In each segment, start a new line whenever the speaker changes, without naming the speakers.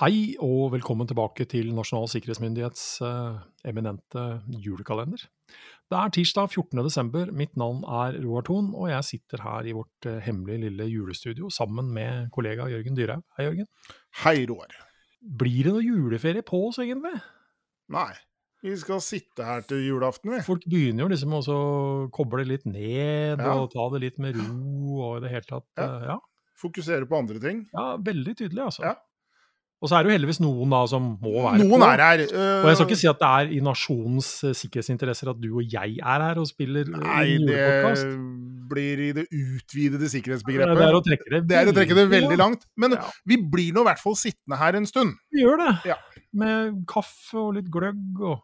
Hei og velkommen tilbake til Nasjonal sikkerhetsmyndighets eh, eminente julekalender. Det er tirsdag 14. desember, mitt navn er Roar Thon, og jeg sitter her i vårt eh, hemmelige lille julestudio sammen med kollega Jørgen Dyrhaug. Hei, Jørgen.
Hei, Roar.
Blir det noe juleferie på oss, egentlig?
Nei, vi skal sitte her til julaften, vi.
Folk begynner jo liksom å koble litt ned
Ja.
og ta det litt med ro og i det hele tatt.
Ja.
eh, Ja,
Fokusere på andre ting.
ja veldig tydelig, altså.
Ja.
Og så er det jo heldigvis noen da som må være
Noen
på.
er her.
Og jeg skal ikke si at det er i nasjonens eh, sikkerhetsinteresser at du og jeg er her og spiller eh,
Nei, det blir i det utvidede
Det
sikkerhetsbegrepet.
er å trekke det,
Det å trekke det veldig langt. Men
Ja.
vi blir nå i hvert fall sittende her en stund.
Vi gjør det.
Ja.
Med kaffe og litt gløgg og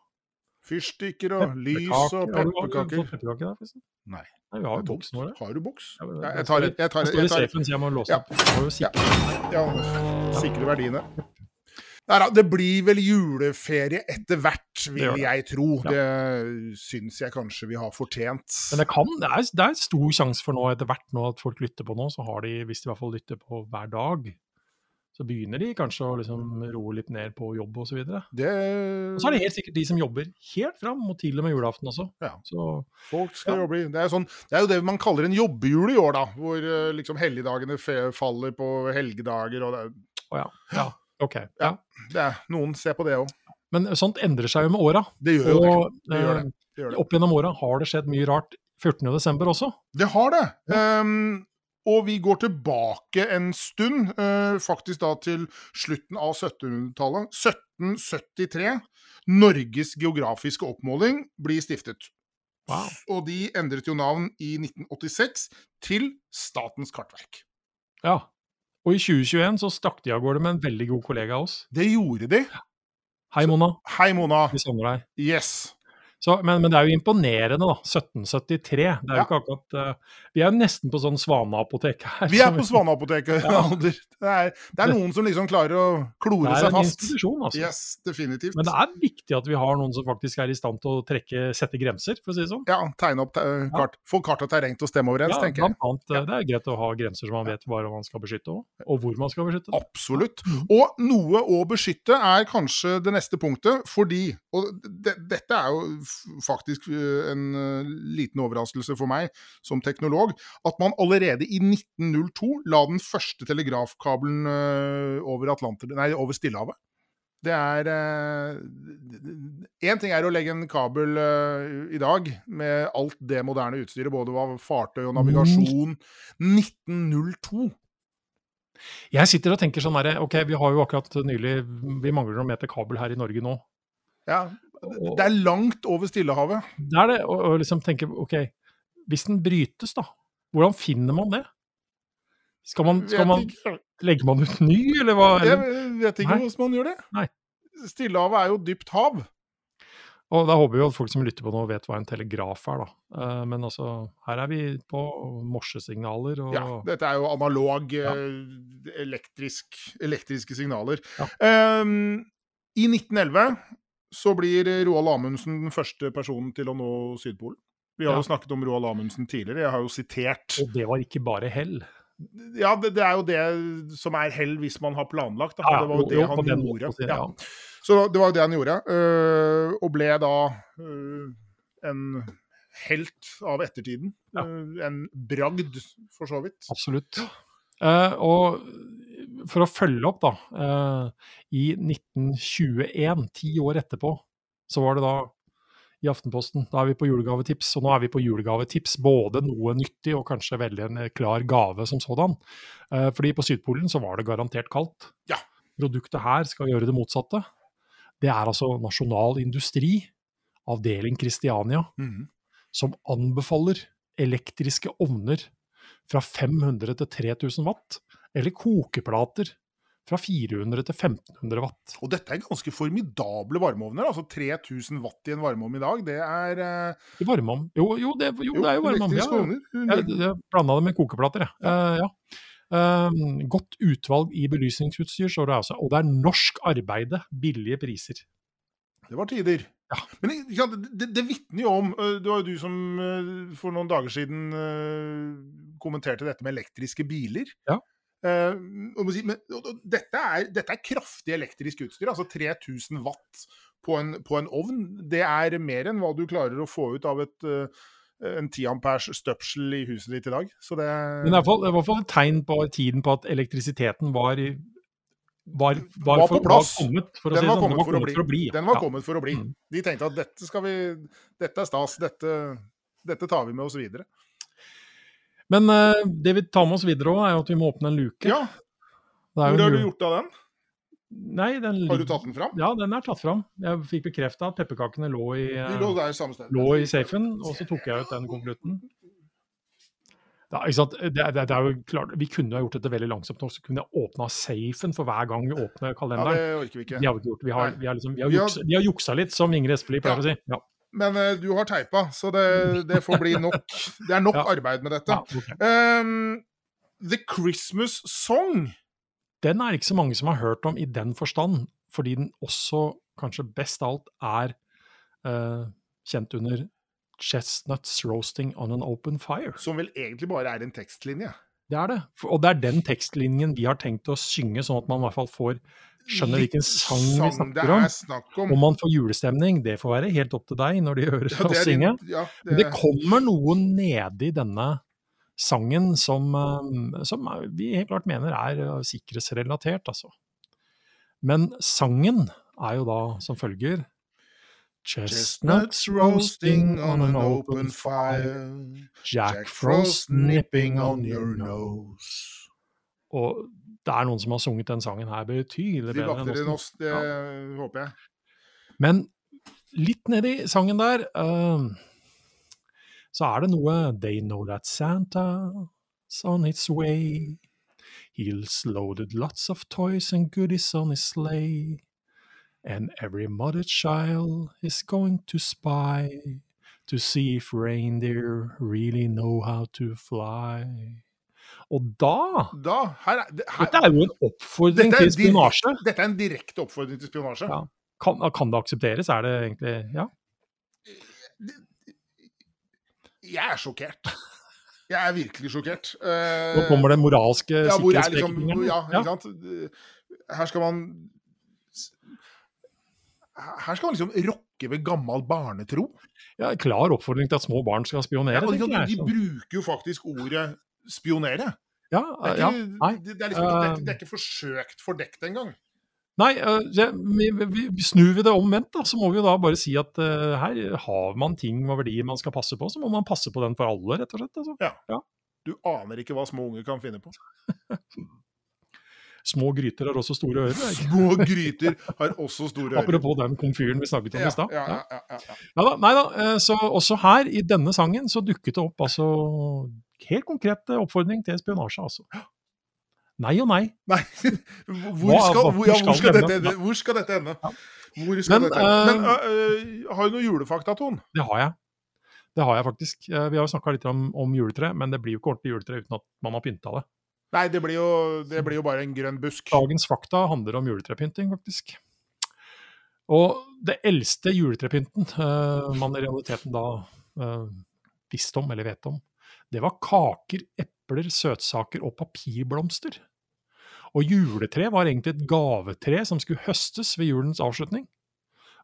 Fyrstikker og lys
pepperkaker.
og
du- Har du
pepperkaker.
fått pepperkake der, forresten?
Nei.
Nei, vi har jo boksen vår.
Har du boks?
Ja,
jeg tar
det.
et. Jeg tar,
i
jeg tar,
så jeg må låse
Ja.
opp.
Ja, sikre verdiene. Nei da, det blir vel juleferie etter hvert, vil jeg tro. Det syns jeg kanskje vi har fortjent.
Men det kan, det er, det er stor sjanse for nå etter hvert nå at folk lytter på nå, så har de, hvis de i hvert fall lytter på hver dag, så begynner de kanskje å liksom roe litt ned på jobb og så.
Det,
Og så er det helt sikkert de som jobber helt fram, og til og med julaften også.
Ja.
Så
Folk skal
Ja.
jobbe det er, sånn, det er jo det man kaller en jobbejul i år, da. Hvor eh, liksom helligdagene faller på helgedager. Og det,
å ja. ja. Ok. Ja.
det er, noen ser på det òg.
Men sånt endrer seg jo med åra.
Det gjør jo det.
Og
Det gjør det.
eh,
Det, gjør det.
opp gjennom åra har det skjedd mye rart 14. desember også.
det har det. Ehm, og vi går tilbake en stund, eh, faktisk da til slutten av 1700-tallet. 1773. Norges geografiske oppmåling blir stiftet.
Wow.
Og de endret jo navn i 1986 til Statens kartverk.
Ja. Og i 2021 så stakk de av gårde med en veldig god kollega av oss.
Det gjorde de.
Hei, Mona.
Hei, Mona.
Vi savner deg.
Yes.
Så, men, men det er jo imponerende, da. 1773. Det er jo
Ja.
ikke akkurat uh, Vi er jo nesten på sånn Svaneapotek her.
Vi er på Svaneapoteket.
Ja.
Alder. Det, det er noen som liksom klarer å klore seg fast.
Det er en institusjon, altså.
Yes, definitivt.
Men det er viktig at vi har noen som faktisk er i stand til å trekke, sette grenser, for å si det sånn.
Ja, tegne opp eh, kart. Få kart og terreng til å stemme overens,
Ja,
tenker jeg.
blant annet, eh, Det er greit å ha grenser så man vet hva man skal beskytte, og, og hvor man skal beskytte.
Absolutt. Og noe å beskytte er kanskje det neste punktet, fordi Og det, dette er jo faktisk eh, en eh, liten overraskelse for meg som teknolog, at man allerede i 1902 la den første telegrafkabelen eh, over, nei, over Stillehavet. Det er Én ting er å legge en kabel i dag med alt det moderne utstyret, både hva fartøy og navigasjon. 1902!
Jeg sitter og tenker sånn herre, ok, vi har jo akkurat nylig Vi mangler noen meter kabel her i Norge nå.
Ja, det er langt over Stillehavet.
Det er det, og, og liksom tenke ok, hvis den brytes, da, hvordan finner man det? Skal man, skal man. Legger man ut ny, eller hva?
Jeg vet ikke
Nei.
hvordan man gjør det.
Nei.
Stillehavet er jo dypt hav.
Og da håper vi at folk som lytter på nå, vet hva en telegraf er, da. Eh, Men altså, her er vi på morsesignaler og
Ja, dette er jo analog,
Ja.
eh, elektrisk, elektriske signaler.
Ja.
Um, I 1911 så blir Roald Amundsen den første personen til å nå Sydpolen. Vi har
Ja.
jo snakket om Roald Amundsen tidligere. Jeg har jo sitert
Og det var ikke bare hell.
Ja, det, det er jo det som er hell hvis man har planlagt. Da.
Ja,
det var jo det
jo,
han gjorde.
måten,
Ja. Så det var jo det han gjorde. øh, og ble da øh, en helt av ettertiden. Øh, en bragd, for så vidt.
Absolutt. Uh, og for å følge opp, da. eh, I 1921, ti år etterpå, så var det da i Aftenposten. Da er vi på julegavetips, og nå er vi på julegavetips. Både noe nyttig og kanskje veldig en eh, klar gave som sådan. Eh, fordi på Sydpolen så var det garantert kaldt.
Ja.
Produktet her skal gjøre det motsatte. Det er altså Nasjonal Industri, avdeling Kristiania,
mm.
som anbefaler elektriske ovner fra 500 til 3000 watt, eller kokeplater fra 400 til 1500 watt.
Og dette er ganske formidable varmeovner. altså 3000 watt i en varmeovn i dag, det er uh...
I varmeovn Jo, jo, det, jo, det er jo varmeovn. Ja, jeg, jeg blanda det med kokeplater, jeg. Uh, ja. Um, godt utvalg i belysningsutstyr, står det også. Og det er norsk arbeide, billige priser.
Det var tider.
Ja.
Men ja, det, det, vitner jo om Det var jo du som for noen dager siden kommenterte dette med elektriske biler.
Ja.
Eh, men, dette, er, dette er kraftig elektrisk utstyr. Altså 3000 watt på en, på en ovn. Det er mer enn hva du klarer å få ut av et, eh, en 10 ampers støpsel i huset ditt i dag. Så det,
Men det er i hvert fall- et tegn på tiden på at elektrisiteten var, var, var,
Var på
for,
plass.
var kommet for å
Den var
sånn.
Kommet for å bli.
ja.
Den var
Ja.
kommet for å bli.
Mm.
De tenkte at dette skal vi Dette er stas. Dette, dette tar vi med oss videre.
Men uh, det vi tar med oss videre òg, er jo at vi må åpne en luke.
Ja,
Det
Hvor har du gjort av den?
Nei, den
Har du tatt den fram?
Ja, den er tatt fram. Jeg fikk bekrefta at pepperkakene lå i,
De
eh,
lå
lå i safen, og så tok jeg ut den konvolutten. Sant? Det, det, det er jo klart, vi kunne ha gjort dette veldig langsomt, så kunne jeg åpna safen for hver gang vi åpner kalenderen.
Ja, det orker vi ikke.
Det har vi ikke gjort. Vi har, vi har, liksom, vi har, juksa, har juksa litt, som Ingrid Espelid pleier
Ja.
å si. Ja.
Men uh, du har teipa, så det, det får bli nok. Det er nok
Ja.
arbeid med dette.
Ja, okay.
Um, The Christmas Song.
Den er ikke så mange som har hørt om i den forstand, fordi den også, kanskje best av alt, er uh, kjent under Chestnuts Roasting on an Open Fire.
Som vel egentlig bare er en tekstlinje.
Det er det. Og det er den tekstlinjen vi har tenkt å synge, sånn at man i hvert fall får skjønner hvilken sang vi snakker om.
snakk om.
Om man får julestemning, det får være helt opp til deg når de hører
Ja, det
oss synge.
ja,
Men det kommer noe i denne sangen som, eh, som vi helt klart mener er eh, sikkerhetsrelatert, altså. Men sangen er jo da som følger
Chestnuts roasting on an open fire.
Jack Frost nipping on your nose. Og det er noen som har sunget den sangen her betydelig
De
bedre enn
vakter enn
oss.
det det håper jeg.
Men litt nedi sangen der uh, så er det noe They know that Santa's on its way. He's loaded lots of toys and goodies on his sleigh. And every mother child is going to spy to see if reindeer really know how to fly. Og da
Da, her, er- her,
Dette er jo en oppfordring
er
til spionasje.
Dette er en direkte oppfordring til spionasje.
Ja. Kan, kan det aksepteres? Er det egentlig Ja.
Jeg er sjokkert. Jeg er virkelig sjokkert.
Nå kommer den moralske
ja, hvor er liksom, ja, ja. Her skal man Her skal man liksom rokke ved gammel barnetro.
Ja, klar oppfordring til at små barn skal spionere.
Ja,
de,
de bruker jo faktisk ordet spionere.
ja,
Det er
ja,
ikke,
nei.
det, det er liksom, det, er, det er ikke forsøkt fordekt engang.
Nei, snur vi det omvendt, da, så må vi jo da bare si at uh, her har man ting og verdier man skal passe på, så må man passe på den for alle, rett og slett. Altså.
Du aner ikke hva små unger kan finne på.
Små gryter har også store ører. er?
Små gryter har også store ører.
Apropos den komfyren vi snakket om
Ja,
i stad.
ja,
Ja. nei da, eh, så også her i denne sangen så dukket det opp altså helt konkret eh, oppfordring til spionasje, altså. Nei og nei.
Nei, hvor skal, hvor,
hvor skal
dette? Hvor skal dette ende? Hvor skal
Men,
dette ende? Men øh, har du noen julefakta, Ton?
Det har jeg. Det har jeg faktisk. Vi har jo snakka litt om, om juletre, men det blir jo ikke ordentlig juletre uten at man har pynta det.
Nei, det blir, jo, det blir jo bare en grønn busk.
Dagens fakta handler om juletrepynting, faktisk. Og det eldste juletrepynten uh, man i realiteten da uh, visste om, eller vet om, det var kaker, epler, søtsaker og papirblomster. Og juletre var egentlig et gavetre som skulle høstes ved julens avslutning.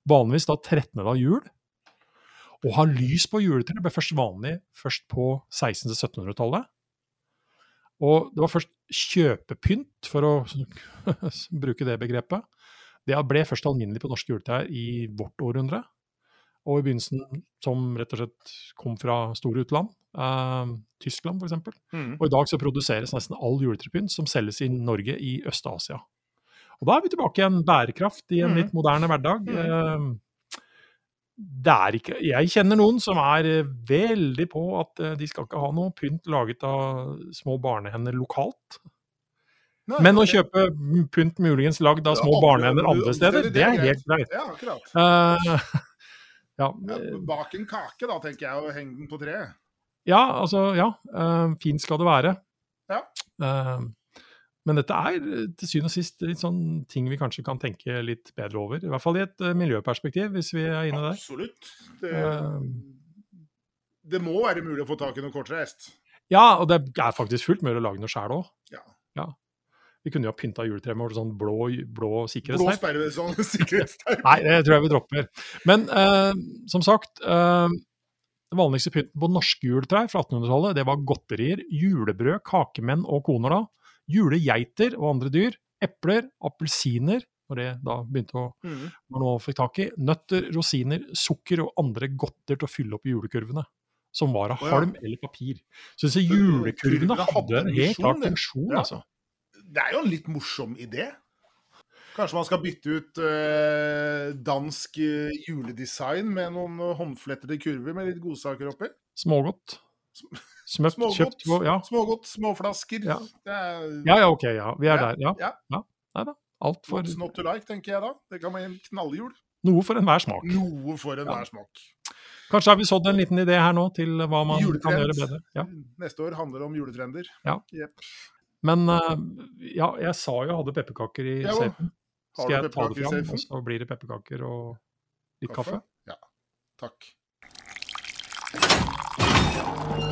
Vanligvis da 13. av jul. Å ha lys på juletre ble først vanlig først på 1600-1700-tallet. Og det var først kjøpepynt, for å bruke det begrepet. Det ble først alminnelig på norske juletrær i vårt århundre. Og i begynnelsen som rett og slett kom fra store utland. Eh, Tyskland f.eks.
Mm.
Og i dag så produseres nesten all juletrepynt som selges i Norge i Øst-Asia. Og da er vi tilbake i en bærekraft i en
Mhm.
litt moderne hverdag.
Mhm.
Det er ikke Jeg kjenner noen som er eh, veldig på at eh, de skal ikke ha noe pynt laget av små barnehender lokalt.
Nei,
Men å kjøpe pynt muligens lagd av små barnehender
andre-
steder, det er helt greit.
Ja, akkurat.
Uh, ja,
bak en kake, da, tenker jeg, og heng den på treet.
Ja, altså, ja. Uh, fint skal det være.
Ja.
Eh, men dette er eh, til syvende og sist litt sånn ting vi kanskje kan tenke litt bedre over. I hvert fall i et eh, miljøperspektiv, hvis vi er inne der.
Absolutt. Det,
Eh,
det må være mulig å få tak i noe kortreist.
ja, og det er faktisk fullt mulig å lage noe sjæl òg.
Ja.
Vi kunne jo ha pynta juletreet med sånn blå, blå
Blå sperre, sånn sikkerhetsteip.
Nei, det tror jeg vi dropper. Men eh, som sagt, eh, den vanligste pynten på norske juletrær fra 1800-tallet, det var godterier, julebrød, kakemenn og koner da, julegeiter og andre dyr, epler, appelsiner, når det da begynte å
Mm.
noe man fikk tak i, nøtter, rosiner, sukker og andre godter til å fylle opp julekurvene. Som var av
oh, ja.
halm eller papir. Så disse julekurvene hadde en helt
klar
funksjon,
Ja.
altså.
Det er jo en litt morsom idé. Kanskje man skal bytte ut eh, dansk eh, juledesign med noen eh, håndflettede kurver med litt godsaker oppi?
Smågodt. Smøpt,
Smågodt,
kjøpt Ja.
smågodt, småflasker.
Ja.
Er
ja, ja, ok, ja. Vi er
Ja,
der. Ja.
ja.
Nei da. Alt for
What's not to like, tenker jeg da. Det kan være en knallhjul.
Noe for enhver smak.
Noe for enhver smak.
Kanskje har vi sådd en liten idé her nå til hva man kan gjøre bedre. Ja.
Neste år handler det om juletrender.
Ja.
Yep.
Men uh, ja, jeg sa jo jeg hadde pepperkaker i
Ja,
safen. Skal jeg ta det fram, og så blir det pepperkaker og litt kaffe?
Ja. Takk. Thank you.